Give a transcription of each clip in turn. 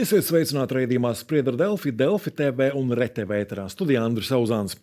Esiet sveicināti raidījumā Spriedra Delfi, Delfi TV un RTV ēterā. Studijā Andris Auzāns.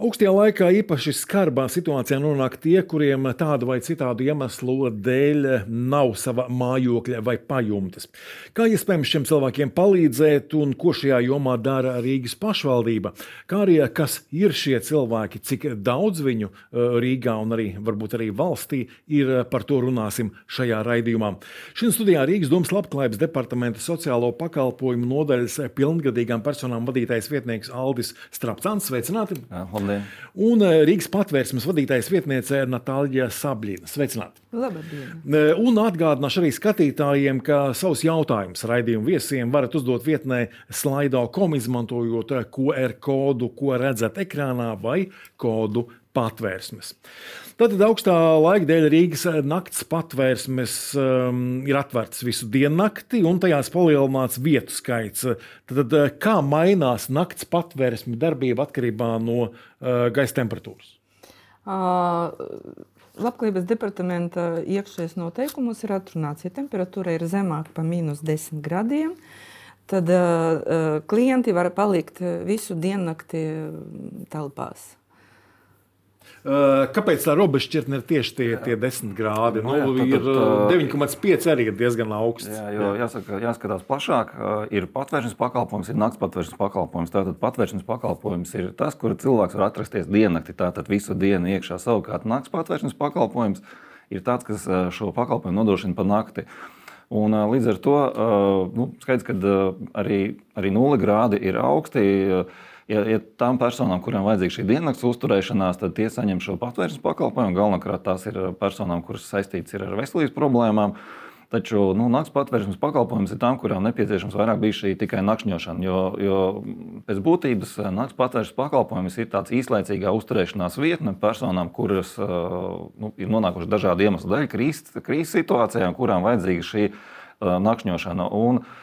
Augstajā laikā īpaši skarbā situācijā nonāk tie, kuriem tādu vai citādu iemeslu dēļ nav sava mājokļa vai pajumtes. Kā iespējams šiem cilvēkiem palīdzēt un ko šajā jomā dara Rīgas pašvaldība? Kā arī kas ir šie cilvēki, cik daudz viņu eh, Rīgā un arī varbūt arī valstī ir, par to runāsim šajā raidījumā. Šodien studijā Rīgas domas labklājības departamenta sociālo pakalpojumu nodaļas pilngadīgām personām vadītājs vietnieks Aldis Strapcāns. Sveicināti! Jā, labdien! Un eh, Rīgas patvērsmes vadītājas vietniece Natālija Sabļina. Sveicināti! Labdien! Eh, un atgādināšu arī skatītājiem, ka savus jautājumus raidījumu viesiem varat uzdot vietnē slaido.com, izmantojot QR kodu, ko redzat ekrānā, vai kodu patvērsmes. Tātad augstā laika dēļ Rīgas nakts patvērsmes um, ir atvērts visu diennakti, un tajās palielināts vietu skaits. Tad, kā mainās nakts patvērsme darbība atkarībā no uh, gaisa temperatūras? Uh, Labklājības departamenta iekšējais noteikumus ir atrunāts, ja temperatūra ir zemāka par mīnus 10 grādiem, tad uh, klienti var palikt visu diennakti telpās. Kāpēc tā robežšķirtne ir tieši tie, tie 10 grādi? Nu, jā, tad, ir 9,5 arī ir diezgan augsts. Jā, jo, jāsaka, jāskatās plašāk. Ir patvēršanas pakalpojums, ir nakts patvēršanas pakalpojums. Tātad patvēršanas pakalpojums ir tas, kur cilvēks var atrasties diennakti, tātad visu dienu iekšā. Savukārt nakts patvēršanas pakalpojums ir tāds, kas šo pakalpojumu nodrošina pa nakti. Un, līdz ar to nu, skaidrs, ka arī, arī 0 grādi ir augsti ja, ja tām personām, kurām vajadzīga šī diennakts uzturēšanās, tad tie saņem šo patvērsmes pakalpojumu. Galvenokārt tās ir personām, kuras saistītas ar veselības problēmām. Taču nu, naktas patvērsmes pakalpojums ir tām, kurām nepieciešams vairāk bija šī tikai nakšņošana. Jo, jo pēc būtības naktas patvērsmes pakalpojums ir tāds īslaicīgā uzturēšanās vietne personām, kuras nu, ir nonākušas dažādu iemeslu dēļ, krīzes, krīzes situācijām, kurām vajadzīga šī nakšņošana. Un, uh,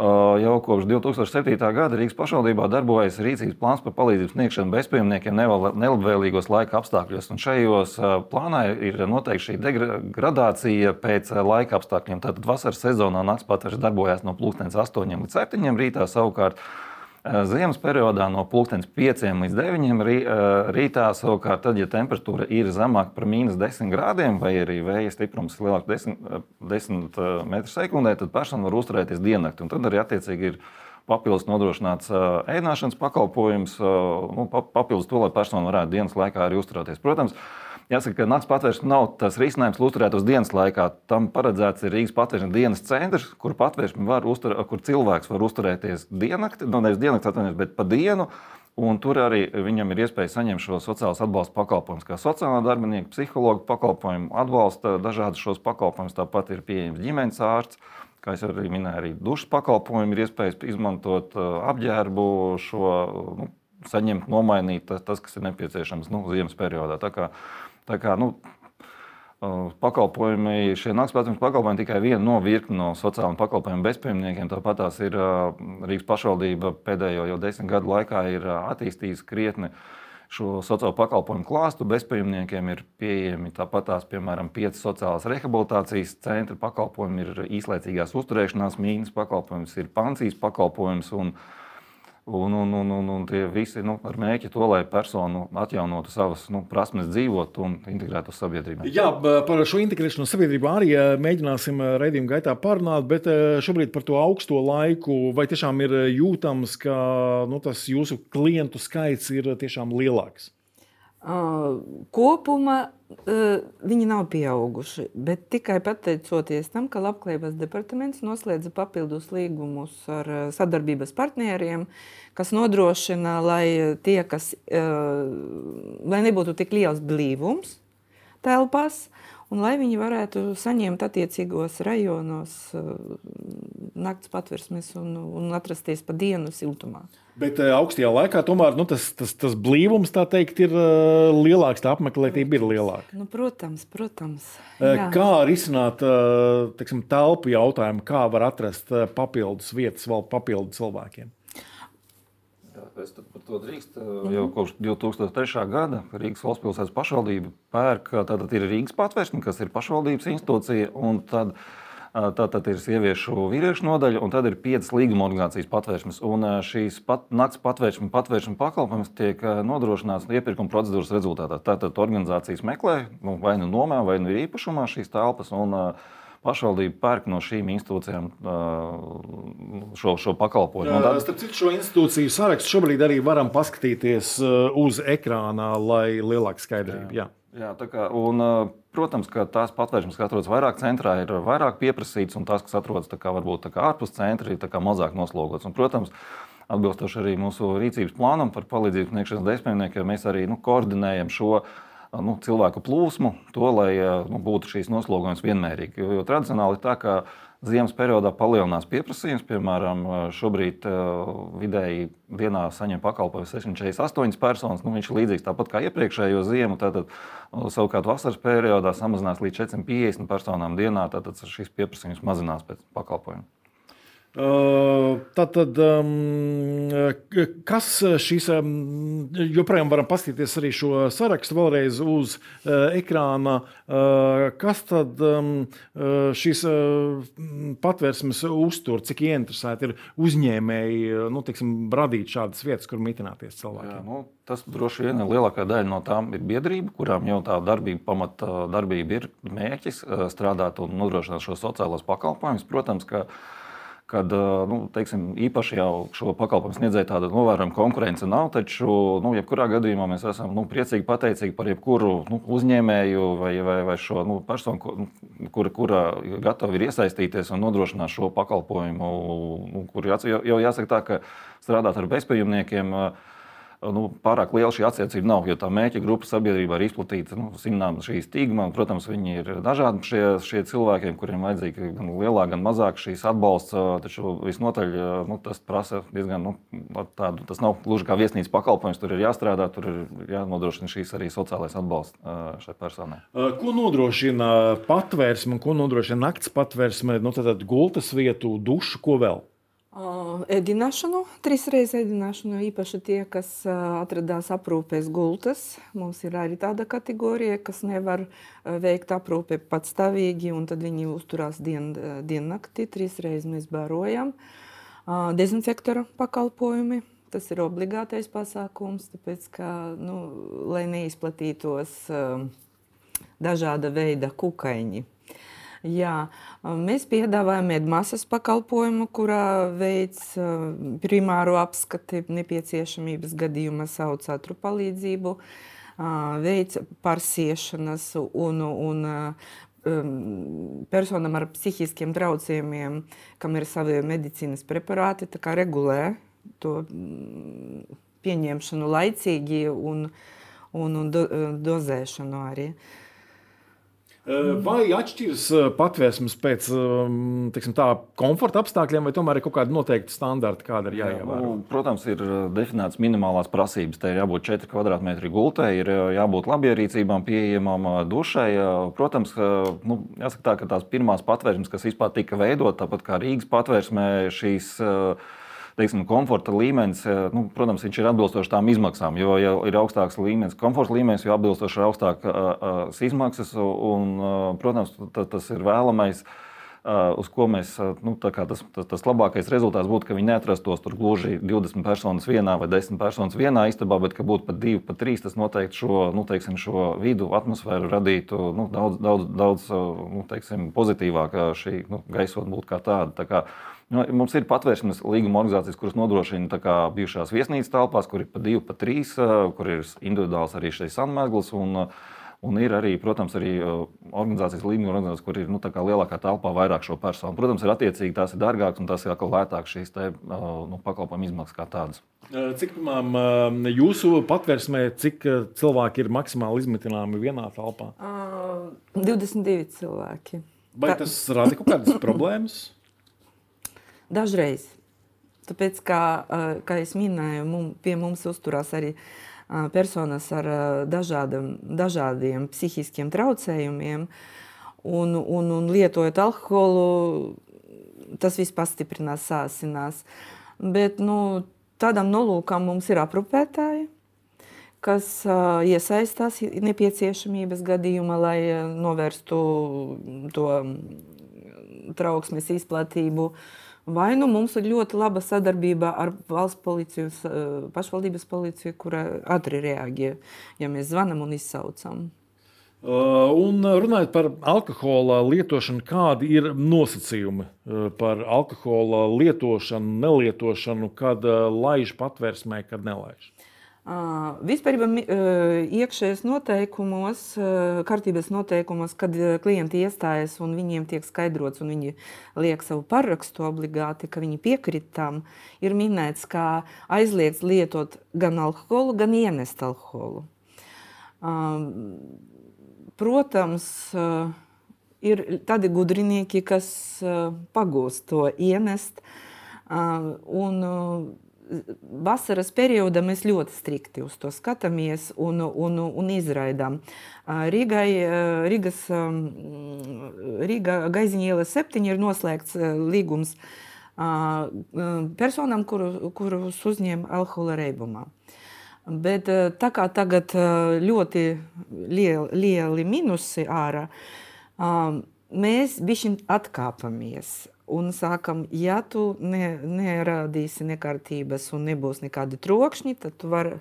Jau kopš 2007. gada Rīgas pašvaldībā darbojas rīcības plāns par palīdzības sniegšanu bezpajumtniekiem nelabvēlīgos laika apstākļos. Un šajos plānā ir noteikti šī degradācija pēc laika apstākļiem. Tātad vasaras sezonā nakts patvērs darbojas no 8 līdz 7 rītā savukārt. Eh, ziemas periodā no 5 līdz 9 eh, rītā, savukārt, tad, ja temperatūra ir zemāka par mīnus 10 grādiem, vai arī vēja stiprums ir lielāks par 10, 10 m2, tad persona var uzturēties diennakti. Tad arī attiecīgi ir papildus nodrošināts eh, ēdināšanas pakalpojums, nu, papildus to, lai persona varētu dienas laikā arī uzturēties. Protams, Jāsaka, ka naktas patvēršana nav tas risinājums, lai uzturētos dienas laikā. Tam paredzēts ir Rīgas patvēršanas dienas centrs, kur, uztur, kur cilvēks var uzturēties diennakti, nu, nevis diennakti, atvainojos, bet pa dienu. Un tur arī viņam ir iespēja saņemt šo sociālās atbalsta pakalpojumus, kā sociālā darbinieka, psihologa pakalpojumu, atbalsta dažādus šos pakalpojumus. Tāpat ir pieejams ģimenes ārsts, kā jau arī minēju, arī dušas pakalpojumu ir iespējas izmantot apģērbu, šo nu, saņemt, nomainīt tas, tas, kas ir nepieciešams nu, ziemas periodā. Tā kā Tā kā, nu, pakalpojumi, šie naktas pakalpojumi, tikai viena no virkni no sociālajiem pakalpojumiem bezpajumniekiem. Tāpat tās ir Rīgas pašvaldība pēdējo jau desmit gadu laikā ir attīstījusi krietni šo sociālo pakalpojumu klāstu. Bezpajumniekiem ir pieejami tāpat tās, piemēram, piecas sociālās rehabilitācijas centra pakalpojumi, ir īslaicīgās uzturēšanās mīnas pakalpojums, ir pansijas pakalpojums. Un, Un, un, un, un, un tie visi nu, ar mērķi to, lai persona atjaunotu savas nu, prasmes, dzīvot un integrētu sabiedrībā. Jā, par šo integrēšanu sabiedrībā arī mēģināsim raidījuma gaitā parunāt, bet šobrīd par to augsto laiku, vai tiešām ir jūtams, ka nu, tas jūsu klientu skaits ir tiešām lielāks? Kopumā viņi nav pieauguši, bet tikai pateicoties tam, ka Labklājības departaments noslēdza papildus līgumus ar sadarbības partneriem, kas nodrošina, lai, tie, kas, lai nebūtu tik liels blīvums telpās, un lai viņi varētu saņemt attiecīgos rajonos naktas patversmes un, un atrasties pa dienu siltumā. Bet uh, augstajā laikā tomēr nu, tas, tas, tas blīvums teikt, ir uh, lielāks, tā apmeklētība ir lielāka. Nu, protams, protams. Jā. Kā risināt teiksim, telpu jautājumu, kā var atrast papildus vietas vēl papildus cilvēkiem? Es par to drīkstu. Jau kopš 2003. gada Rīgas valsts pilsētas pašvaldība pērk, tātad ir Rīgas patvērsme, kas ir pašvaldības institūcija. Tad Tātad ir sieviešu vīriešu nodaļa, un tad ir piecas līguma organizācijas patvērsmes. Un šīs pat, nakts patvēršana, patvēršana pakalpojums tiek nodrošināts iepirkuma procedūras rezultātā. Tātad organizācijas meklē nu, vai nu nomā, vai nu ir īpašumā šīs telpas. Un, Pašvaldība pērk no šīm institūcijām šo, šo pakalpojumu. Tad... Starp citu, šo institūciju sarakstu šobrīd arī varam paskatīties uz ekrānā, lai lielāka skaidrība. Jā. Jā. Jā, kā, un, protams, ka tās patvēršanas, kas atrodas vairāk centrā, ir vairāk pieprasītas, un tās, kas atrodas kā, varbūt kā ārpus centra, ir mazāk noslogotas. Un, protams, atbilstoši arī mūsu rīcības plānam par palīdzību sniegšanas desmitniekiem, mēs arī nu, koordinējam šo nu, cilvēku plūsmu, to, lai nu, būtu šīs noslogojums vienmērīgi. Jo, jo tradicionāli tā, ka Ziemas periodā palielinās pieprasījums. Piemēram, šobrīd vidēji dienā saņem pakalpojumu 648 personas. Nu, viņš ir līdzīgs tāpat kā iepriekšējo ziemu. Tātad, savukārt vasaras periodā samazinās līdz 450 personām dienā. Tātad šis pieprasījums mazinās pēc pakalpojuma. Tātad, kas šīs, joprojām varam paskatīties arī šo sarakstu vēlreiz uz ekrāna, kas tad šīs patvērsmes uztur, cik ieinteresēti ir uzņēmēji, nu, teiksim, radīt šādas vietas, kur mitināties cilvēkiem? Jā, nu, tas droši vien ir lielākā daļa no tām ir biedrība, kurām jau tā darbība, pamata darbība ir mērķis strādāt un nodrošināt šo sociālos pakalpojumus. Protams, ka kad nu, teiksim, īpaši jau šo pakalpojumu sniedzēju tāda novērojama konkurence nav. Taču, nu, jebkurā gadījumā mēs esam nu, priecīgi, pateicīgi par jebkuru nu, uzņēmēju vai, vai, vai šo nu, personu, nu, kura, kura gatavi ir iesaistīties un nodrošināt šo pakalpojumu. Nu, kur jau, jau jāsaka tā, ka strādāt ar bezpajumniekiem. Uh, nu, pārāk liela šī attiecība nav. Jo tā mēķa grupa sabiedrībā ir izplatīta nu, zinām šī stigma. Un, protams, viņi ir dažādi šie, šie cilvēki, kuriem vajadzīga gan lielāka, gan mazāka šīs atbalsts. Taču visnotaļ nu, tas prasa diezgan nu, tādu. Tas nav gluži kā viesnīcas pakalpojums. Tur ir jāstrādā, tur ir jānodrošina šīs arī sociālais atbalsts šai personai. Ko nodrošina patvērsme ko nodrošina nakts patvērsme? Nu, tad gultas vietu, dušu, ko vēl? Ēdināšanu, trīs reizes ēdināšanu, īpaši tie, kas atradās aprūpēs gultas. Mums ir arī tāda kategorija, kas nevar veikt aprūpi patstāvīgi, un tad viņi uzturās dien, diennakti, trīs reizes mēs barojam. Dezinfektora pakalpojumi, tas ir obligātais pasākums, tāpēc, ka, nu, lai neizplatītos dažāda veida kukaiņi. Jā, mēs piedāvājam medmasas pakalpojumu, kurā veids primāro apskati nepieciešamības gadījumā sauc atru palīdzību, veids parsiešanas un, un personam ar psihiskiem traucējumiem, kam ir savi medicīnas preparāti, tā kā regulē to pieņemšanu laicīgi un, un, un do, dozēšanu arī. Uh, Vai atšķiras patvērsmes pēc tiksim, tā, komforta apstākļiem, vai tomēr ir kaut kāda noteikta standarta, kāda ir jāievēro? Jā, nu, protams, ir definētas minimālās prasības. Te ir jābūt 4 km gultai, ir jābūt labierīcībām, pieejamām dušai. Protams, nu, jāsaka tā, ka tās pirmās patvērsmes, kas vispār tika veidotas, tāpat kā Rīgas patvērsmē, šīs uh, teiksim, komforta līmenis, eh, nu, protams, viņš ir atbilstošs tām izmaksām. Jo, ja ir augstāks līmenis, komforta līmenis, jo atbilstoši ir augstākas izmaksas, un, protams, tas ir vēlamais. Uz ko mēs, nu, tas, tas, tas labākais rezultāts būtu, ka viņi neatrastos tur gluži 20 personas vienā vai 10 personas vienā istabā, bet ka būtu pat 2, pat 3. Tas noteikti šo, nu, teiksim, šo vidu, atmosfēru radītu nu, daudz, daudz, daudz nu, teiksim, pozitīvāk, šī nu, gaisotne būtu kā tāda. Tā kā, Nu, mums ir patvēršanas līguma organizācijas, kuras nodrošina kā, bijušās viesnīcas telpās, kur ir pa divi, pa trīs, kur ir individuāls arī šis sanmēglis. Un, Un ir arī, protams, arī organizācijas līmeņa organizācijas, kur ir nu, lielākā telpā vairāk šo personu. Protams, ir attiecīgi tās ir dārgākas un tās ir atkal lētākas šīs te, nu, pakalpojumu izmaksas kā tādas. Cik pirmām jūsu patvērsmē, cik cilvēki ir maksimāli izmitināmi vienā telpā? Uh, 22 cilvēki. Vai tas rada kaut kādas problēmas? Dažreiz. Tāpēc, kā, kā jau minēju, mum, pie mums uzturās arī personas ar dažādam, dažādiem psihiskiem traucējumiem, un, un, un lietojot alkoholu, tas viss pastiprinās, sāsinās. Bet nu, tādam nolūkam mums ir aprūpētāji, kas uh, iesaistās nepieciešamības gadījumā, lai novērstu to trauksmes izplatību. Vai nu mums ir ļoti laba sadarbība ar valsts policiju, pašvaldības policiju, kura ātri reaģē, ja mēs zvanām un izsaucam. Un runājot par alkohola lietošanu, kādi ir nosacījumi par alkohola lietošanu, nelietošanu, kad laiž patvērsmē, kad nelaiž? Vispār iekšējos noteikumos, kārtības noteikumos, kad klienti iestājas un viņiem tiek skaidrots, un viņi liek savu parakstu obligāti, ka viņi piekrīt tam, ir minēts, ka aizliegts lietot gan alkoholu, gan ienest alkoholu. Protams, ir tādi gudrinieki, kas pagūst to ienest. Un vasaras periodā mēs ļoti strikti uz to skatāmies un, un, un izraidām. Rīgai, Rīgas, Rīga Gaiziņa iela 7 ir noslēgts līgums personām, kuru, kurus uzņem alkohola reibumā. Bet tā kā tagad ļoti lieli, lieli minusi ārā, mēs bišķiņ atkāpamies un sākam, ja tu ne, nerādīsi nekārtības un nebūs nekādi trokšņi, tad tu vari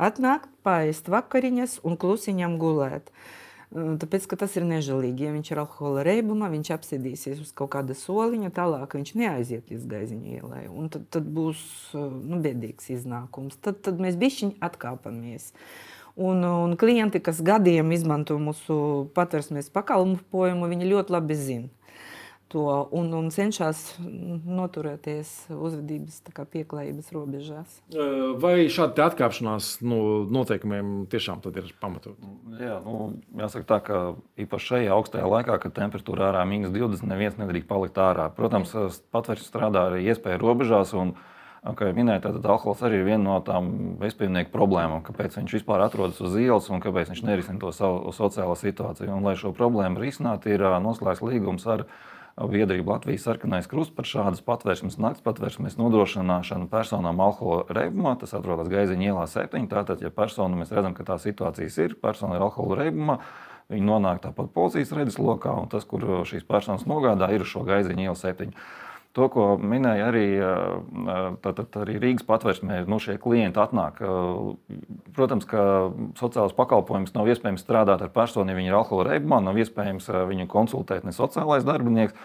atnākt, paēst vakariņas un klusiņam gulēt. Uh, Tāpēc, ka tas ir nežēlīgi. Ja viņš ir alkohola reibumā, viņš apsēdīsies uz kaut kāda soliņa, tālāk viņš neaiziet līdz gaiziņa ielai. Tad, tad būs nu, bēdīgs iznākums. Tad, tad mēs bišķiņi atkāpamies. Un, un klienti, kas gadiem izmanto mūsu patversmes pakalpojumu, viņi ļoti labi zina to un, un cenšas noturēties uzvedības pieklājības robežās. Vai šāda atkāpšanās no noteikumiem tiešām ir pamatot? Jā, nu, jāsaka tā, ka īpaši šajā augstajā laikā, kad temperatūra ārā ir - 20, neviens nedrīkst palikt ārā. Protams, patvērs strādā arī iespēju robežās. Un, Kā jau minēju, tad alkohols arī ir viena no tām bezpilnieku problēmām, kāpēc viņš vispār atrodas uz ielas un kāpēc viņš nerisina to savu sociālo situāciju. Un, lai šo problēmu risinātu, ir noslēgts līgums ar biedrība Latvijas sarkanais krusts par šādas patvērsmes, nakts patvērsmes nodrošināšanu personām alkohola reibumā. Tas atrodas Gaiziņa ielā 7. Tātad, ja persona mēs redzam, ka tā situācijas ir, persona ir alkohola reibumā, viņi nonāk tāpat policijas redzeslokā, un tas, kur šīs personas nogādā, ir uz šo Gaiziņa ielu 7. To, ko minēja arī, tātad arī Rīgas patvērsmē, nu, šie klienti atnāk. Protams, ka sociālais pakalpojums nav iespējams strādāt ar personu, ja viņi ir alkohola reibumā, nav iespējams viņu konsultēt ne sociālais darbinieks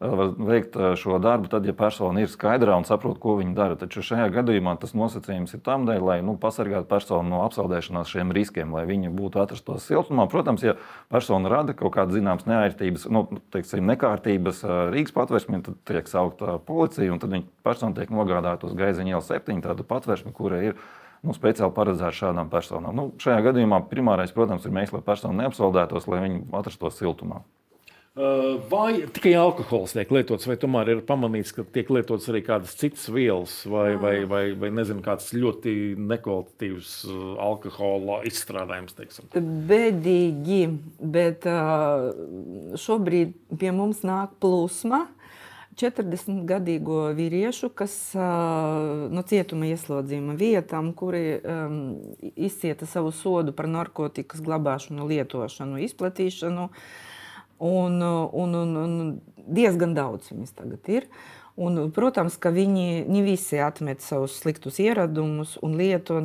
var veikt šo darbu, tad, ja persona ir skaidrā un saprot, ko viņa dara. Taču šajā gadījumā tas nosacījums ir tam dēļ, lai nu, pasargātu personu no apsaldēšanās šiem riskiem, lai viņi būtu atrastos siltumā. Protams, ja persona rada kaut kādas zināmas neērtības, nu, teiksim, nekārtības Rīgas patvērsmē, tad tiek saukta policija un tad viņa persona tiek nogādāta uz Gaiziņa iela 7, tādu patvērsmi, kura ir nu, speciāli paredzēta šādām personām. Nu, šajā gadījumā primārais, protams, ir mēģināt, lai persona neapsaldētos, lai viņi atrastos siltumā. Uh, vai tikai alkohols tiek lietots, vai tomēr ir pamanīts, ka tiek lietots arī kādas citas vielas, vai, vai, vai, vai nezinu, kāds ļoti nekvalitatīvs uh, alkohola izstrādājums? Teiksim. Bēdīgi, bet uh, šobrīd pie mums nāk plūsma. 40 gadīgo vīriešu, kas no cietuma ieslodzījuma vietām, kuri um, izcieta savu sodu par narkotikas glabāšanu, lietošanu, izplatīšanu. Uh, Un, un, un, un diezgan daudz viņas tagad ir. Un, protams, ka viņi ne visi atmet savus sliktus ieradumus un lieto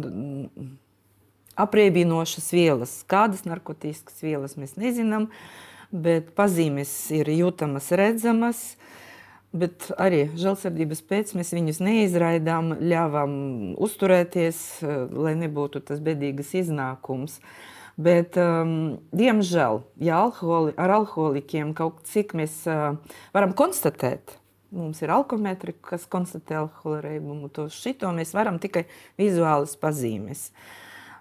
apreibinošas vielas. Kādas narkotikas vielas mēs nezinām, bet pazīmes ir jūtamas, redzamas. Bet arī žēlsirdības pēc mēs viņus neizraidām, ļāvām uzturēties, lai nebūtu tas bedīgas iznākums. Uh, Bet, um, diemžēl, ja alkoholi, ar alkoholikiem kaut cik mēs uh, varam konstatēt, mums ir alkometri, kas konstatē alkohola reibumu, to šito mēs varam tikai vizuālas pazīmes.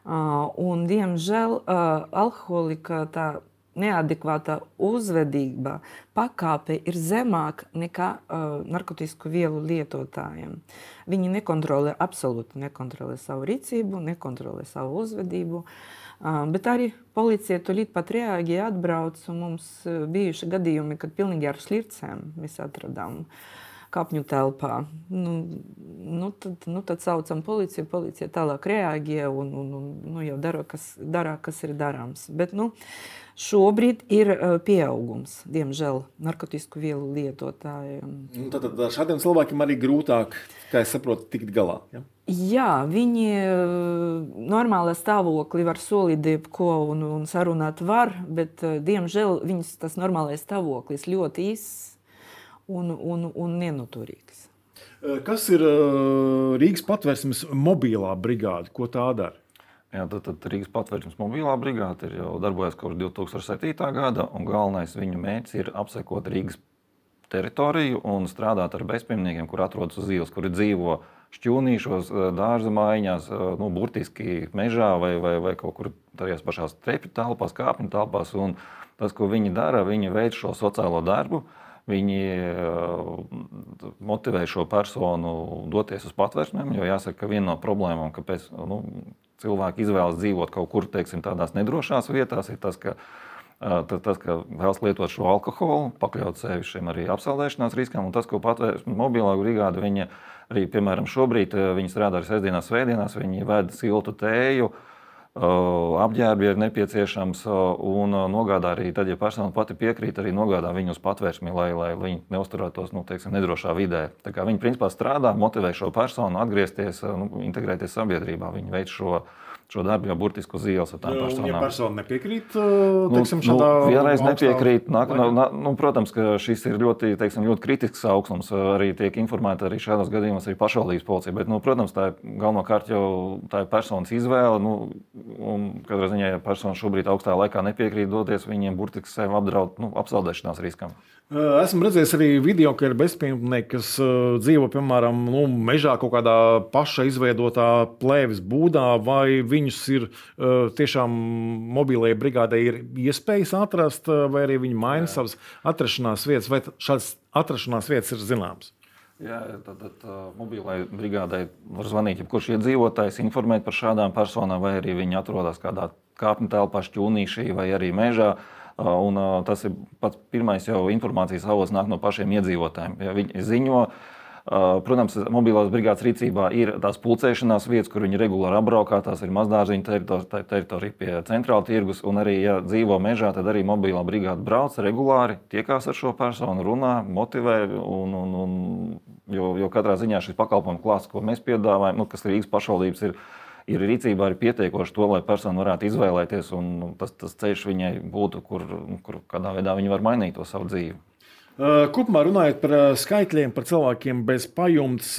Uh, un, diemžēl, uh, alkoholika tā neadekvāta uzvedība, pakāpe ir zemāka nekā uh, narkotiku vielu lietotājiem. Viņi nekontrolē, absolūti nekontrolē savu rīcību, nekontrolē savu uzvedību. Uh, Bet arī policija tūlīt pat reaģēja, atbrauca. Mums bijuši gadījumi, kad pilnīgi ar slircēm mēs atradām kapņu telpā. Nu, nu, tad, nu, tad saucam policiju, policija tālāk reaģē un, un, un nu, jau dara, kas, dara, kas ir darāms. Bet, nu, šobrīd ir pieaugums, diemžēl, narkotiku vielu lietotājiem. Nu, tad, tad šādiem cilvēkiem arī grūtāk, kā es saprotu, tikt galā. Ja? Jā, viņi normālā stāvoklī var solīt jebko un, un sarunāt var, bet, diemžēl, viņas tas normālais stāvoklis ļoti īss un, un, un nenoturīgs. Kas ir Rīgas patvērsmes mobilā brigāde? Ko tā dara? Jā, tad, tad Rīgas patvērsmes mobilā brigāde ir jau darbojas kopš 2007. gada, un galvenais viņu mērķis ir apsekot Rīgas teritoriju un strādāt ar bezpajumtniekiem, kur atrodas uz ielas, kuri dzīvo šķūnīšos, dārza maiņās, nu, burtiski mežā vai, vai, vai kaut kur tajās pašās trepju telpās, kāpņu telpās. Un tas, ko viņi dara, viņi veic šo sociālo darbu. Viņi eh, motivē šo personu doties uz patvērsmēm, jo jāsaka, ka viena no problēmām, kāpēc nu, cilvēki izvēlas dzīvot kaut kur teiksim, tādās nedrošās vietās, ir tas, ka, tas, ka vēlas lietot šo alkoholu, pakļaut sevi šiem arī apsaldēšanās riskam. Un tas, ko patvērsme mobilā brigāde, viņi arī, piemēram, šobrīd viņi strādā arī sestdienās, svētdienās, viņi ved siltu tēju apģērbi ir nepieciešams un nogādā arī tad, ja persona pati piekrīt, arī nogādā viņu uz patvērsmi, lai, lai viņi neusturētos nu, teiksim, nedrošā vidē. Viņi principā strādā, motivē šo personu atgriezties, nu, integrēties sabiedrībā. Viņi veic šo šo darbu jau burtiski uz ielas ar tām personām. Ja persona nepiekrīt, teiksim, nu, šādā nu, vienreiz nepiekrīt. Nāk, nu, nu, protams, ka šis ir ļoti, teiksim, ļoti kritisks augstums. Arī tiek informēta arī šādos gadījumos arī pašvaldības policija. Bet, nu, protams, tā ir galvenokārt jau tā ir personas izvēle. Nu, un, katrā ziņā, ja persona šobrīd augstā laikā nepiekrīt doties, viņiem burtiski sevi apdraud nu, apsaldēšanās riskam. Esmu redzējis arī video, ka ir bezpajumtnieki, kas dzīvo piemēram nu, mežā kaut kādā paša izveidotā plēves būdā, vai viņus ir uh, tiešām mobilajai brigādei ir iespējas atrast, vai arī viņi maina Jā. savas atrašanās vietas, vai šādas atrašanās vietas ir zināmas. Jā, tad, tad uh, mobilai brigādei var zvanīt jebkurš iedzīvotājs, informēt par šādām personām, vai arī viņi atrodas kādā kāpņu telpā, šķūnīšī vai arī mežā. Uh, Un, tas ir pats pirmais jau informācijas avots nāk no pašiem iedzīvotājiem. Ja viņi ziņo, Protams, mobilās brigādes rīcībā ir tās pulcēšanās vietas, kur viņi regulāri apbraukā. Tās ir mazdārziņa teritorija, teritorija pie centrāla tirgus. Un arī, ja dzīvo mežā, tad arī mobilā brigāde brauc regulāri, tiekās ar šo personu, runā, motivē. Un, un, un, jo, jo katrā ziņā šis pakalpojumu klāsts, ko mēs piedāvājam, nu, kas ir Rīgas pašvaldības, ir ir rīcībā arī pietiekoši to, lai persona varētu izvēlēties, un tas, tas ceļš viņai būtu, kur, kur kādā veidā viņa var mainīt to savu dzīvi. Kopumā runājot par skaitļiem, par cilvēkiem bez pajumtes,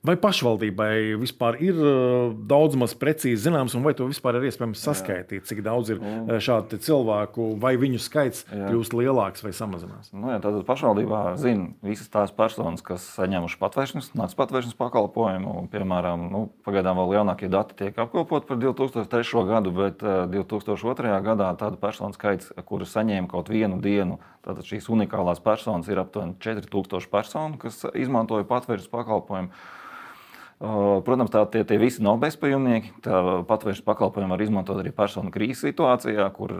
Vai pašvaldībai vispār ir uh, daudz maz precīzi zināms, un vai to vispār ir iespējams saskaitīt, cik daudz ir uh, šādu cilvēku, vai viņu skaits jā. kļūst lielāks vai samazinās? Nu, jā, tātad pašvaldībā zina visas tās personas, kas saņēmuši patvēršanas, naktas patvēršanas pakalpojumu. Piemēram, nu, pagaidām vēl jaunākie dati tiek apkopoti par 2003. gadu, bet 2002. Uh, gadā tādu personu skaits, kuras saņēma kaut vienu dienu, tātad šīs unikālās personas ir aptuveni 4000 personu, kas izmantoja patvēršanas pakalpojumu. Protams, tā, tie, tie visi nav bezpajumnieki. Patvēršanas pakalpojumu var izmantot arī personu krīzes situācijā, kur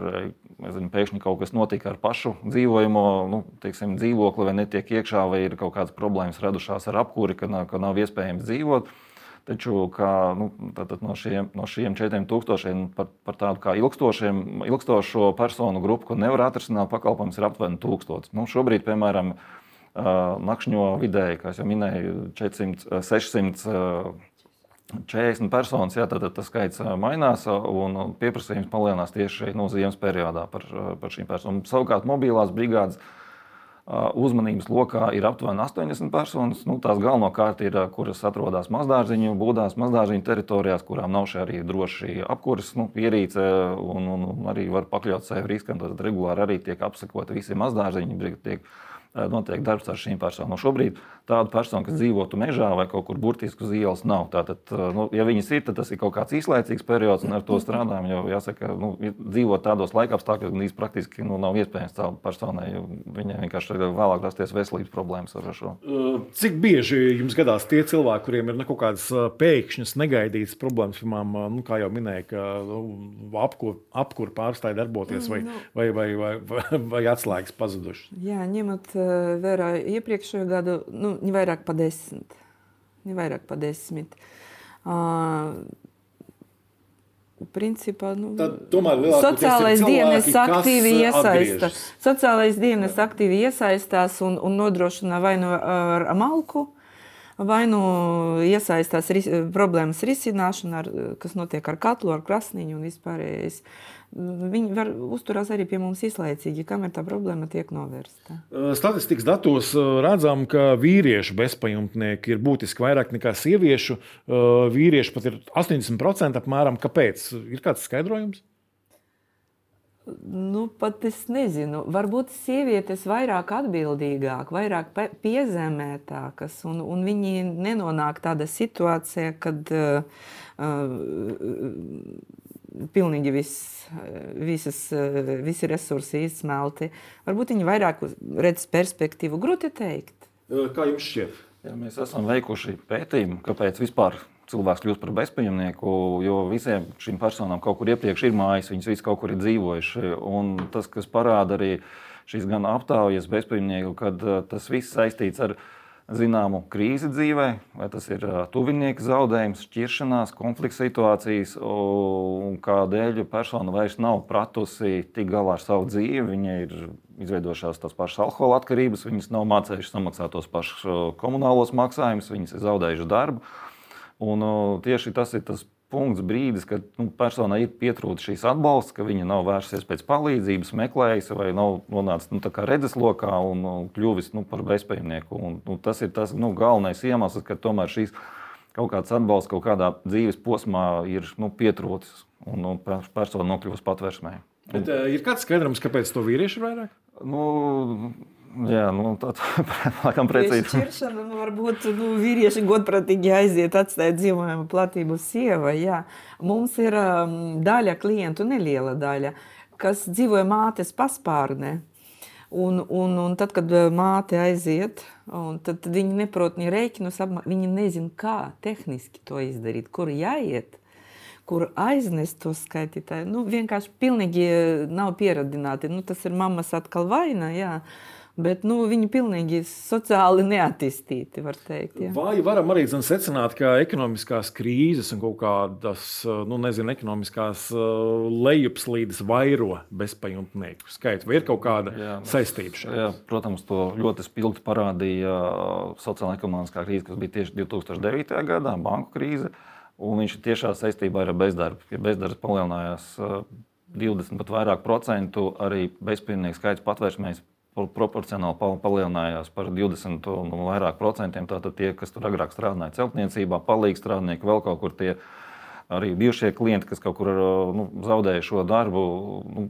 zinu, pēkšņi kaut kas notika ar pašu dzīvojamo nu, teiksim, dzīvokli, vai netiek iekšā, vai ir kaut kādas problēmas radušās ar apkūri, ka nav, ka nav iespējams dzīvot. Taču kā, nu, no, šiem, no šiem 4000 par, par tādu kā ilgstošo personu grupu, ko nevar atrisināt, pakalpojums ir aptuveni 1000. Nu, šobrīd, piemēram, nakšņo vidēji, kā jau minēju, 400, 600. 40 personas, jā, tad tas skaits mainās un pieprasījums palielinās tieši no ziemas periodā par, par šīm personām. Savukārt, mobilās brigādes uzmanības lokā ir aptuveni 80 personas. Nu, tās galvenokārt ir, kuras atrodas mazdārziņu būdās, mazdārziņu teritorijās, kurām nav šī arī droši apkuras nu, ierīce un, un, un arī var pakļaut sevi riskam. Tad regulāri arī tiek apsekoti visi mazdārziņi. Tiek, notiek darbs ar šīm personām. Šobrīd tādu personu, kas dzīvotu mežā vai kaut kur burtiski uz ielas, nav. Tātad, nu, ja viņas ir, tad tas ir kaut kāds īslaicīgs periods, un ar to strādājam. Jo jāsaka, nu, dzīvot tādos laikapstākļos, gan īsti praktiski nu, nav iespējams tādu personai. Viņai vienkārši vēlāk rasties veselības problēmas ar šo. Cik bieži jums gadās tie cilvēki, kuriem ir kaut kādas pēkšņas, negaidītas problēmas, piemēram, nu, kā jau minēja, ka nu, apkur, apkur pārstāja darboties vai, mm. Nu. vai, vai, vai, vai, vai atslēgas pazudušas? Jā, ņemot vērā iepriekšējo gadu, nu, viņi vairāk pa desmit. Viņi vairāk pa desmit. Uh, principā, nu, Tad tomēr sociālais dienas aktīvi iesaistās. Sociālais dienas aktīvi iesaistās un, un nodrošina vai nu ar malku, vai nu iesaistās ris, problēmas risināšanā, ar, kas notiek ar katlu, ar krasniņu un vispārējais. Viņi var uzturās arī pie mums īslaicīgi, kamēr tā problēma tiek novērsta. Statistikas datos redzam, ka vīriešu bezpajumtnieki ir būtiski vairāk nekā sieviešu. Vīrieši pat ir 80% apmēram. Kāpēc? Ir kāds skaidrojums? Nu, pat es nezinu. Varbūt sievietes vairāk atbildīgāk, vairāk piezemētākas, un, un viņi nenonāk tādā situācijā, kad uh, uh, pilnīgi viss, visas, visi resursi izsmelti. Varbūt viņi vairāk redz perspektīvu. Grūti teikt. Kā jums šķiet? Ja mēs esam veikuši pētījumu, kāpēc vispār cilvēks kļūst par bezpajumnieku, jo visiem šīm personām kaut kur iepriekš ir mājas, viņas visi kaut kur ir dzīvojuši. Un tas, kas parāda arī šīs gan aptaujas bezpajumnieku, kad tas viss saistīts ar zināmu krīzi dzīvē, vai tas ir tuvinieka zaudējums, šķiršanās, konflikts situācijas, un kādēļ persona vairs nav pratusi tik galā ar savu dzīvi. Viņai ir izveidojušās tās pašas alkohola atkarības, viņas nav mācījušās samaksāt tos pašus komunālos maksājumus, viņas ir zaudējušas darbu. Un, tieši tas ir tas punkts, brīdis, kad nu, personai ir pietrūcis šīs atbalsts, ka viņa nav vērsies pēc palīdzības, meklējusi vai nav nonācis nu, redzeslokā un, un kļuvis nu, par bezpajumnieku. Un, nu, tas ir tas nu, galvenais iemesls, ka tomēr šīs kaut kāds atbalsts kaut kādā dzīves posmā ir nu, pietrūcis un, un persona nokļuvusi patvērsmē. Bet, uh, ir kāds skaidrums, kāpēc to vīrieši ir vairāk? Nu, Jā, nu, tā ir precīzi. Šķiršana, nu, varbūt nu, vīrieši godprātīgi aiziet, atstāt dzīvojumu platību sievai. Jā. Mums ir um, daļa klientu, neliela daļa, kas dzīvoja mātes paspārnē. Un, un, un tad, kad uh, māte aiziet, tad, tad viņi neprot ne rēķinus, viņi nezina, kā tehniski to izdarīt, kur jāiet kur aiznest to skaitītāju. Nu, vienkārši pilnīgi nav pieradināti. Nu, tas ir mammas atkal vaina. Jā. Bet nu, viņi pilnīgi sociāli neattīstīti, var teikt. Jā. Vai varam arī zin, secināt, ka ekonomiskās krīzes un kaut kādas, nu, nezinu, ekonomiskās uh, lejupslīdes vairo bezpajumtnieku skaitu? Vai ir kaut kāda jā, saistība šeit? Jā, protams, to ļoti spilgti parādīja sociālā ekonomiskā krīze, kas bija tieši 2009. gadā, banku krīze. Un viņš ir tiešā saistībā ar bezdarbu. Ja bezdarbs palielinājās 20 pat vairāk procentu, arī bezpajumtnieku skaits patvērsmēs proporcionāli palielinājās par 20 un vairāk procentiem. Tātad tie, kas tur agrāk strādāja celtniecībā, palīdz strādnieki, vēl kaut kur tie arī bijušie klienti, kas kaut kur nu, zaudēja šo darbu, nu,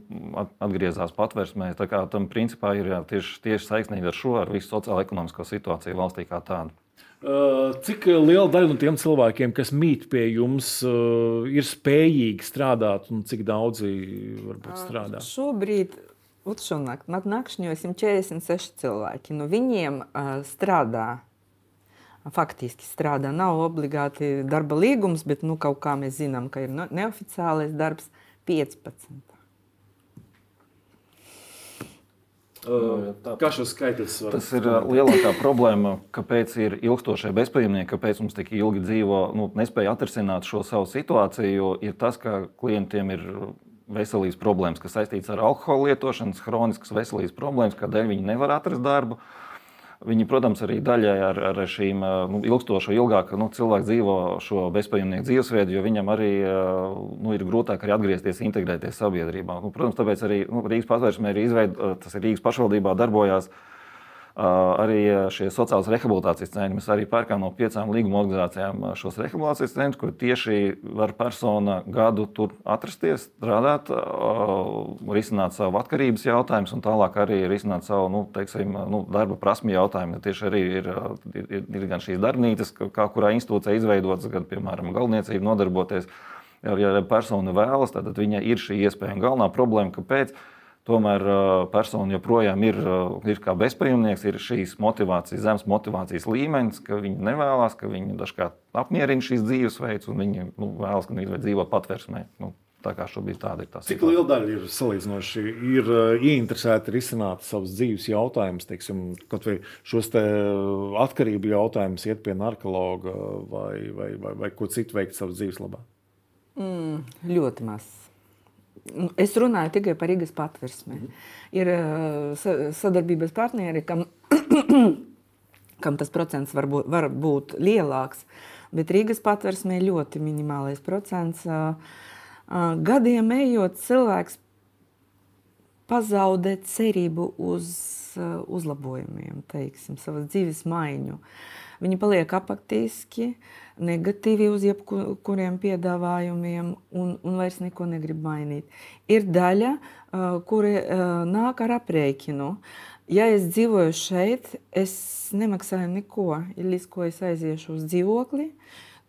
atgriezās patvērsmē. Tā kā tam principā ir jā, tieši, tieši saistība ar šo, ar visu sociālo-ekonomisko situāciju valstī kā tādu. Cik liela daļa no tiem cilvēkiem, kas mīt pie jums, ir spējīgi strādāt, un cik daudzi varbūt strādā? Šobrīd Lūk, šonakt man nakšņo 146 cilvēki. No viņiem uh, strādā. Faktiski strādā. Nav obligāti darba līgums, bet nu, kaut kā mēs zinām, ka ir neoficiālais darbs 15. Tā. Kā šo skaitlis var? Tas ir lielākā problēma, kāpēc ir ilgstošie bezpajumnieki, kāpēc mums tik ilgi dzīvo, nu, nespēja atrisināt šo savu situāciju, ir tas, ka klientiem ir veselības problēmas, kas saistītas ar alkohola lietošanu, chroniskas veselības problēmas, kādēļ viņi nevar atrast darbu. Viņi, protams, arī daļai ar, ar šīm nu, ilgstošo, ilgāk nu, cilvēku dzīvo šo bezpajumnieku dzīvesveidu, jo viņam arī nu, ir grūtāk arī atgriezties, integrēties sabiedrībā. Nu, protams, tāpēc arī nu, Rīgas patvērsmē ir izveidota, tas ir Rīgas pašvaldībā darbojās uh, arī šie sociālās rehabilitācijas centri. Mēs arī pērkām no piecām līguma organizācijām šos rehabilitācijas centrus, kur tieši var persona gadu tur atrasties, strādāt, risināt savu atkarības jautājumus un tālāk arī risināt savu nu, teiksim, nu, darba prasmu jautājumu. Tieši arī ir, ir, ir gan šīs darbnīcas, kā kurā institūcijā izveidotas, gan, piemēram, galvniecība nodarboties. Ja persona vēlas, tad viņai ir šī iespēja. Un galvenā problēma, kāpēc? Tomēr persona joprojām ir, ir kā bezpajumnieks, ir šīs motivācijas, zemes motivācijas līmenis, ka viņi nevēlas, ka viņi dažkārt apmierina šīs dzīvesveids un viņi nu, vēlas, ka viņi dzīvo patvērsmē. Nu, Tā kā šobrīd tāda ir tā situācija. Cik liela daļa ir salīdzinoši ir ieinteresēti risināt savus dzīves jautājumus, teiksim, kaut vai šos te atkarību jautājumus, iet pie narkologa vai, vai, vai, vai ko citu veikt savas dzīves labā? Mm, ļoti maz. Nu, es runāju tikai par Rīgas patversmi. Mm -hmm. Ir uh, sadarbības partneri, kam, kam tas procents var būt, var būt lielāks, bet Rīgas patversmē ļoti minimālais procents. Uh, gadiem ejot, cilvēks pazaudē cerību uz uzlabojumiem, teiksim, savas dzīves maiņu. Viņi paliek apaktiski, negatīvi uz jebkuriem piedāvājumiem un, un vairs neko negrib mainīt. Ir daļa, kuri nāk ar aprēķinu. Ja es dzīvoju šeit, es nemaksāju neko, līdz ko es aiziešu uz dzīvokli.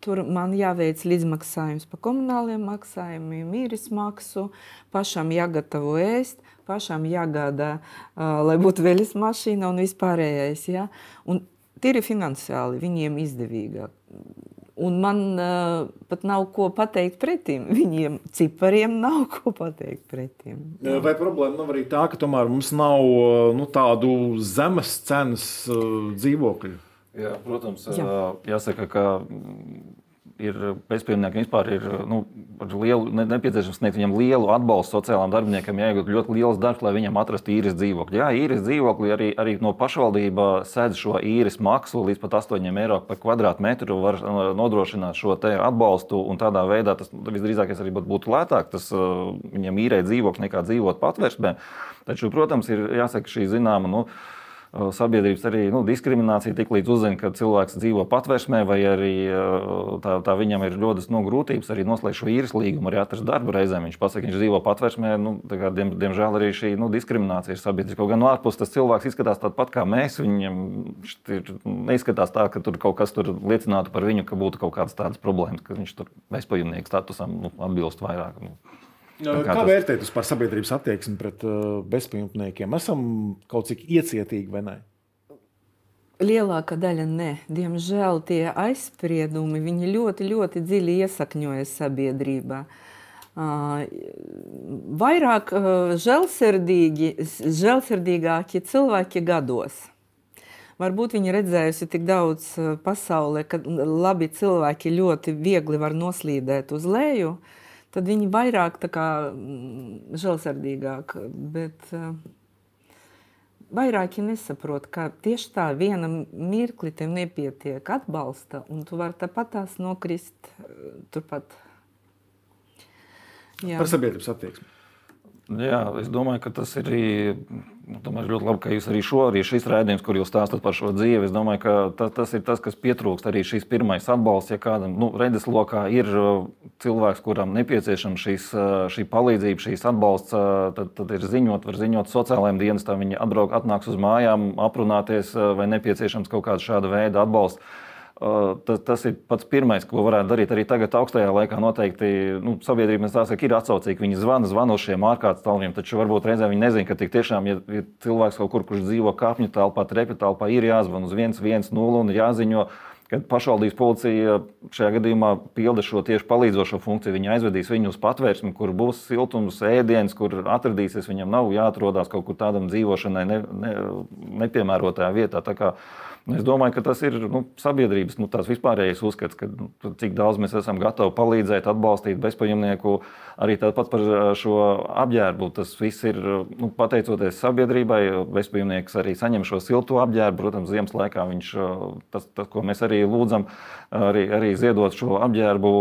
Tur man jāveic līdzmaksājums par komunāliem maksājumiem, īres maksu, pašam jāgatavo ēst, pašam jāgādā, lai būtu veļas mašīna un vispārējais. Ja? Un tīri finansiāli viņiem izdevīgāk. Un man uh, pat nav ko pateikt pretim. Viņiem cipariem nav ko pateikt pretim. Vai problēma nav arī tā, ka tomēr mums nav nu, tādu zemes cenas uh, dzīvokļu? Jā, protams, Jā. jāsaka, ka ir bezpajumtniekiem vispār ir nu, lielu, nepieciešams sniegt viņam lielu atbalstu sociālām darbiniekam, jāiegūt ļoti liels darbs, lai viņam atrastu īres dzīvokli. Jā, īres dzīvokli arī, arī no pašvaldība sēdz šo īres maksu līdz pat 8 eiro par kvadrātmetru, var nodrošināt šo atbalstu, un tādā veidā tas visdrīzāk arī būtu lētāk tas, viņam īrēt dzīvokli nekā dzīvot patversmē. Taču, protams, ir jāsaka šī zināma. Nu, sabiedrības arī nu, diskriminācija tik līdz uzzina, ka cilvēks dzīvo patvērsmē, vai arī tā, tā viņam ir ļoti nu, grūtības arī noslēgt šo īres līgumu, arī atrast darbu reizēm. Viņš pasakā, ka viņš dzīvo patvērsmē. Nu, kā, diem, diemžēl arī šī nu, diskriminācija ir sabiedriska. Kaut gan no ārpuses tas cilvēks izskatās tāpat kā mēs. Viņam ir, neizskatās tā, ka tur kaut kas tur liecinātu par viņu, ka būtu kaut kādas tādas problēmas, ka viņš tur bezpajumnieku statusam nu, atbilst vairāk. Nu. Kā, kā tas... vērtēt vispār sabiedrības attieksmi pret uh, bezpajumtniekiem? Esam kaut cik iecietīgi vai ne? Lielākā daļa nē. Diemžēl tie aizspriedumi ļoti, ļoti dziļi iesakņojas sabiedrībā. Uh, vairāk uh, žēlsirdīgāki cilvēki gados. Varbūt viņi redzējusi tik daudz uh, pasaulē, ka labi cilvēki ļoti viegli var noslīdēt uz leju. Uh, tad viņi vairāk tā kā mm, žēlsirdīgāk, bet uh, vairāki nesaprot, ka tieši tā viena mirkli tev nepietiek atbalsta, un tu vari tāpat tās nokrist uh, turpat. Jā. Par sabiedrības attieksmi. Jā, es domāju, ka tas ir arī nu, domāju, ļoti labi, ka jūs arī šo, arī šis rādījums, kur jūs stāstat par šo dzīvi, es domāju, ka ta, tas ir tas, kas pietrūkst. Arī šis pirmais atbalsts, ja kādam nu, redzeslokā ir uh, cilvēks, kuram nepieciešama šīs, uh, šī palīdzība, šīs atbalsts, uh, tad, tad ir ziņot, var ziņot sociālajiem dienestam, viņi atbrauc, atnāks uz mājām, aprunāties, vai nepieciešams kaut kāda šāda veida atbalsts. Tas, tas ir pats pirmais, ko varētu darīt arī tagad, augstajā laikā. Noteikti nu, sabiedrība saka, ir atsaucīga. Viņi zvana, zvana uz šiem ārkārtas tālruņiem, taču varbūt reizē viņi nezina, ka tiešām, ja, ja cilvēks kaut kur, kurš dzīvo kāpņu telpā, trepi telpā, ir jāzvan uz 110 un ir jāziņo. Kad pašvaldības policija šajā gadījumā pilda šo tieši palīdzošo funkciju, viņi aizvedīs viņu uz patvērsmi, kur būs siltums, ēdiens, kur atradīsies. Viņam nav jāatrodas kaut kur tādam dzīvošanai ne, ne, nepiemērotajā vietā. Tā kā, Es domāju, ka tas ir nu, sabiedrības nu, vispārējais uzskats, ka nu, cik daudz mēs esam gatavi palīdzēt, atbalstīt bezpajumnieku. Arī tāpat par šo apģērbu. Tas viss ir nu, pateicoties sabiedrībai. Bezpajumnieks arī saņem šo silto apģērbu. Protams, ziemas laikā viņš tas, tas ko mēs arī lūdzam, arī, arī ziedot šo apģērbu.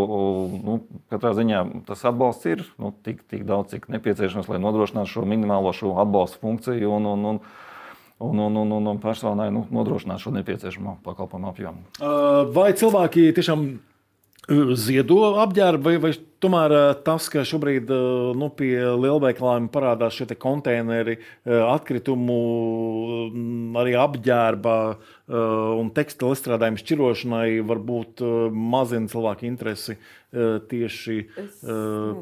Nu, katrā ziņā tas atbalsts ir nu, tik, tik daudz, cik nepieciešams, lai nodrošinātu šo minimālo šo atbalstu funkciju. Un, un, un, un, un, un, un, personai nu, nodrošināt šo nepieciešamo pakalpojumu apjomu. Vai cilvēki tiešām ziedo apģērbu, vai, vai tomēr tas, ka šobrīd nu, pie lielveikaliem parādās šie konteineri, atkritumu, arī apģērba un tekstilu izstrādājumu šķirošanai, varbūt mazina cilvēku interesi tieši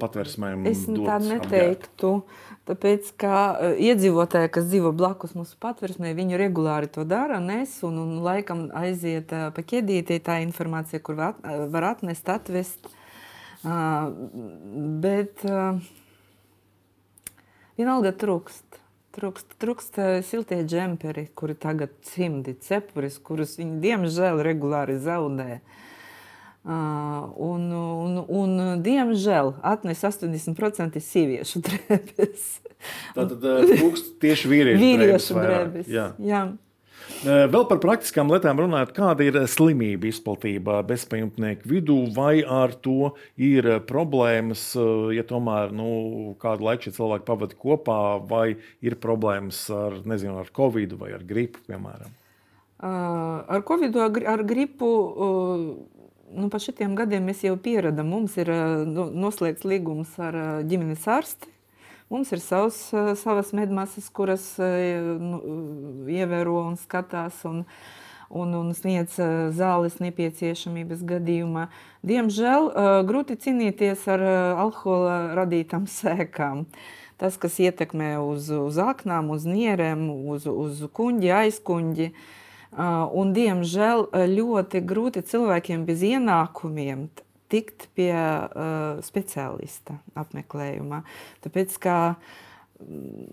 patversmēm? Es tādu neteiktu. Apģērbu. Tāpēc, ka uh, iedzīvotāji, kas dzīvo blakus mūsu patversmē, viņi regulāri to dara, nes un, un laikam aiziet uh, pa ķēdītī tā informācija, kur var, var atnest, atvest. Bet vienalga trūkst. Trūkst, trūkst siltie džemperi, kuri tagad cimdi cepuris, kurus viņi diemžēl regulāri zaudē. Uh, un, un, un, diemžēl atnes 80% sieviešu drēbes. Tātad trūkst tieši vīriešu, vīriešu drēbes. Jā. Jā. Vēl par praktiskām lietām runājot, kāda ir slimība izplatība bezpajumtnieku vidū, vai ar to ir problēmas, ja tomēr nu, kādu laiku šie cilvēki pavada kopā, vai ir problēmas ar, nezinu, ar covid vai ar gripu, piemēram? Ar covid, ar gripu. Nu, pa šitiem gadiem mēs jau pieradām. Mums ir noslēgts līgums ar ģimenes ārsti, Mums ir savs, eh, savas medmasas, kuras eh, nu, ievēro un skatās. Un, un, un sniedz eh, zāles nepieciešamības gadījumā. Diemžēl grūti cīnīties ar alkohola radītām sēkām. Tas, kas ietekmē uz, uz aknām, uz nierēm, uz, uz kuģi, aizkuģi. Un, diemžēl ļoti grūti cilvēkiem bez ienākumiem tikt pie uh, speciālista apmeklējumā. Tāpēc, ka, mm,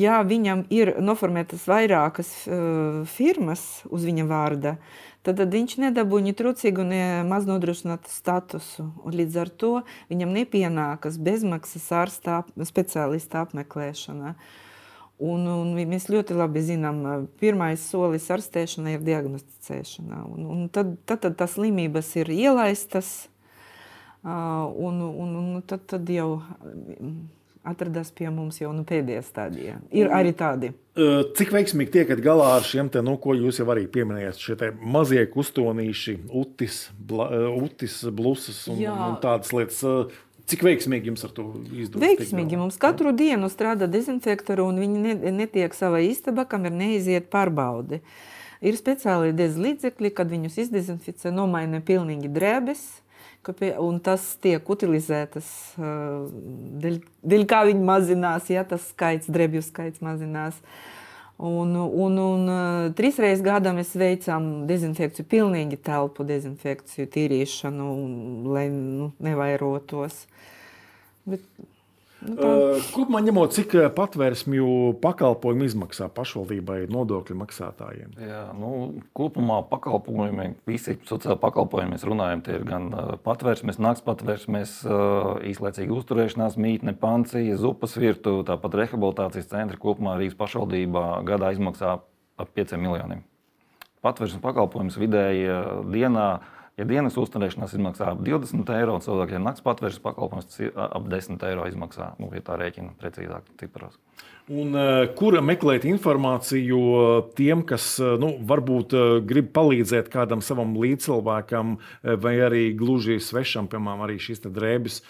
ja viņam ir noformētas vairākas uh, firmas uz viņa vārda, tad, tad viņš nedabūja ne trūcīgu, ne maz nodrošinātu statusu. Un līdz ar to viņam nepienākas bezmaksas ārsta speciālista apmeklēšana. Uh, Un, un mēs ļoti labi zinām, ka pirmais solis ārstēšanai ir diagnosticēšana. Un, un tad, tad, tad tās slimības ir ielaistas, un, un, un tad, tad jau atradās pie mums jau nu, pēdējā stadijā. Ir arī tādi. Cik veiksmīgi tiekat galā ar šiem, te, nu, ko jūs jau arī pieminējāt, šie mazie kustonīši, utis, bla, utis blusas un, Jā. un tādas lietas. Cik veiksmīgi jums ar to izdodas? Veiksmīgi mums katru dienu strādā dezinfektori, un viņi ne, netiek savā istabā, kam ir neiziet pārbaudi. Ir speciāli dezlīdzekļi, kad viņus izdezinficē, nomaina pilnīgi drēbes, un tas tiek utilizētas, dēļ, kā viņi mazinās, ja tas skaits, drēbju skaits mazinās. Un, un, un trīs reizes gadā mēs veicām dezinfekciju, pilnīgi telpu dezinfekciju, tīrīšanu, lai nu, nevairotos. Bet, nu, tā... Kopumā ņemot, cik patvērsmju pakalpojumu izmaksā pašvaldībai nodokļu maksātājiem? Jā, nu, kopumā pakalpojumi, visi sociāli pakalpojumi, mēs runājam, tie ir gan patvērsmes, nakts patvērsmes, īslaicīga uzturēšanās mītne, pancija, zupas virtu, tāpat rehabilitācijas centri kopumā Rīgas pašvaldībā gadā izmaksā ap 5 miljoniem. Patvērsmes pakalpojums vidēji dienā Ja dienas uzturēšanās izmaksā ap 20 eiro, un cilvēkiem naktas patvēršanas pakalpojums ap 10 eiro izmaksā, nu, ja tā rēķina precīzāk ciparos. Un, uh, kur meklēt informāciju tiem, kas uh, nu, varbūt uh, grib palīdzēt kādam savam līdzcilvēkam, vai arī gluži svešam, piemēram, arī šīs drēbes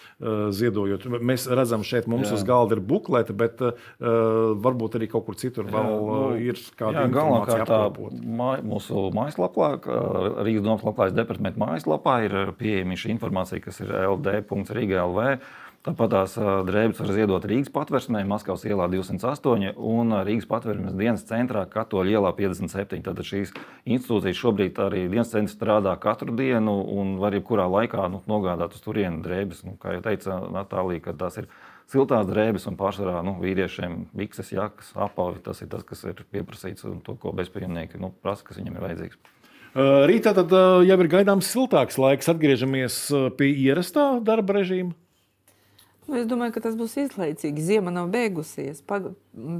ziedojot? Mēs redzam, šeit mums jā. uz galda ir buklete, bet varbūt arī kaut kur citur jā, vēl nu, ir kāda informācija. Māj, mūsu mājaslapā, Rīgas domas labklājības departamenta mājaslapā ir pieejama šī informācija, kas ir ld.rīga.lv. Tāpat tās drēbes var ziedot Rīgas patvērsmē, Maskavas ielā 208 un Rīgas patvērsmes dienas centrā Katoļa ielā 57. Tātad šīs institūcijas šobrīd arī dienas centrs strādā katru dienu un var jebkurā laikā nu, nogādāt uz turieni drēbes. Nu, kā jau teica Natālija, kad tās ir siltās drēbes un pārsvarā nu, vīriešiem bikses, jakas, apavi. Tas ir tas, kas ir pieprasīts un to, ko bezpajumnieki nu, prasa, kas viņiem ir vajadzīgs. Rītā tad jau ir gaidāms siltāks laiks. Atgriežamies pie ierastā darba režīma. Nu, es domāju, ka tas būs izlaicīgi. Ziema nav beigusies. Pag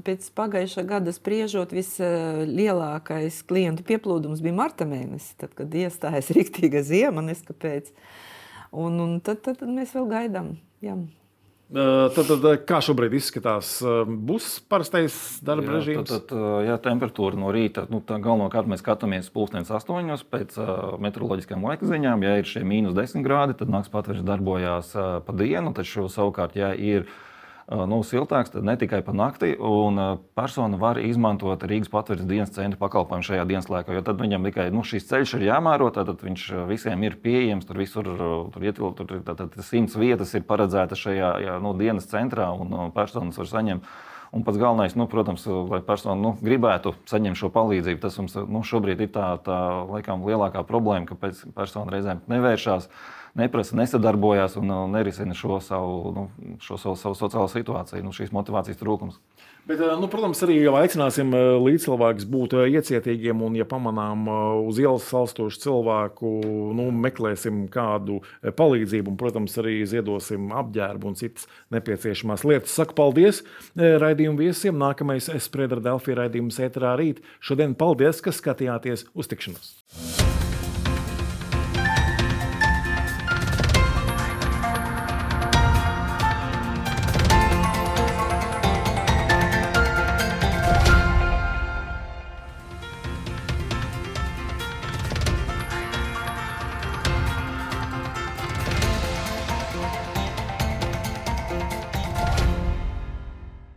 pēc pagājušā gada spriežot, vislielākais klientu pieplūdums bija marta mēnesis, tad, kad iestājas rīktīga ziema, neskapēc. Un, un tad, tad, tad mēs vēl gaidām. Jā. Tad, tad, kā šobrīd izskatās? Būs parastais darba jā, režīms? Tad, tad, jā, temperatūra no rīta. Nu, galvenokārt mēs skatāmies pulkstenis astoņos pēc uh, meteoroloģiskām laika ziņām. Ja ir šie mīnus 10 grādi, tad naktas patvērs darbojās uh, pa dienu. Taču savukārt, ja ir ielikās nu, siltāks, ne tikai pa nakti. Un persona var izmantot Rīgas patvērs dienas centra pakalpojumu šajā dienas laikā. Jo tad viņam tikai nu, šis ceļš ir jāmēro, tad viņš visiem ir pieejams. Tur visur tur ietil, tur, tātad, simts vietas ir paredzētas šajā jā, nu, dienas centrā, un personas var saņemt. Un pats galvenais, nu, protams, lai persona nu, gribētu saņemt šo palīdzību, tas mums nu, šobrīd ir tā, tā laikam, lielākā problēma, ka persona reizēm nevēršās. Neprasa, nesadarbojās un nerisina šo savu, nu, šo savu, savu sociālo situāciju, nu, šīs motivācijas trūkums. Bet, nu, protams, arī aicināsim līdzcilvēkus būt iecietīgiem, un, ja pamanām uz ielas salstošu cilvēku, nu, meklēsim kādu palīdzību, un, protams, arī ziedosim apģērbu un citas nepieciešamās lietas. Saku paldies raidījumu viesiem. Nākamais Esprēdera Delfija raidījums ēterā rīt. Šodien paldies, ka skatījāties uz tikšanos!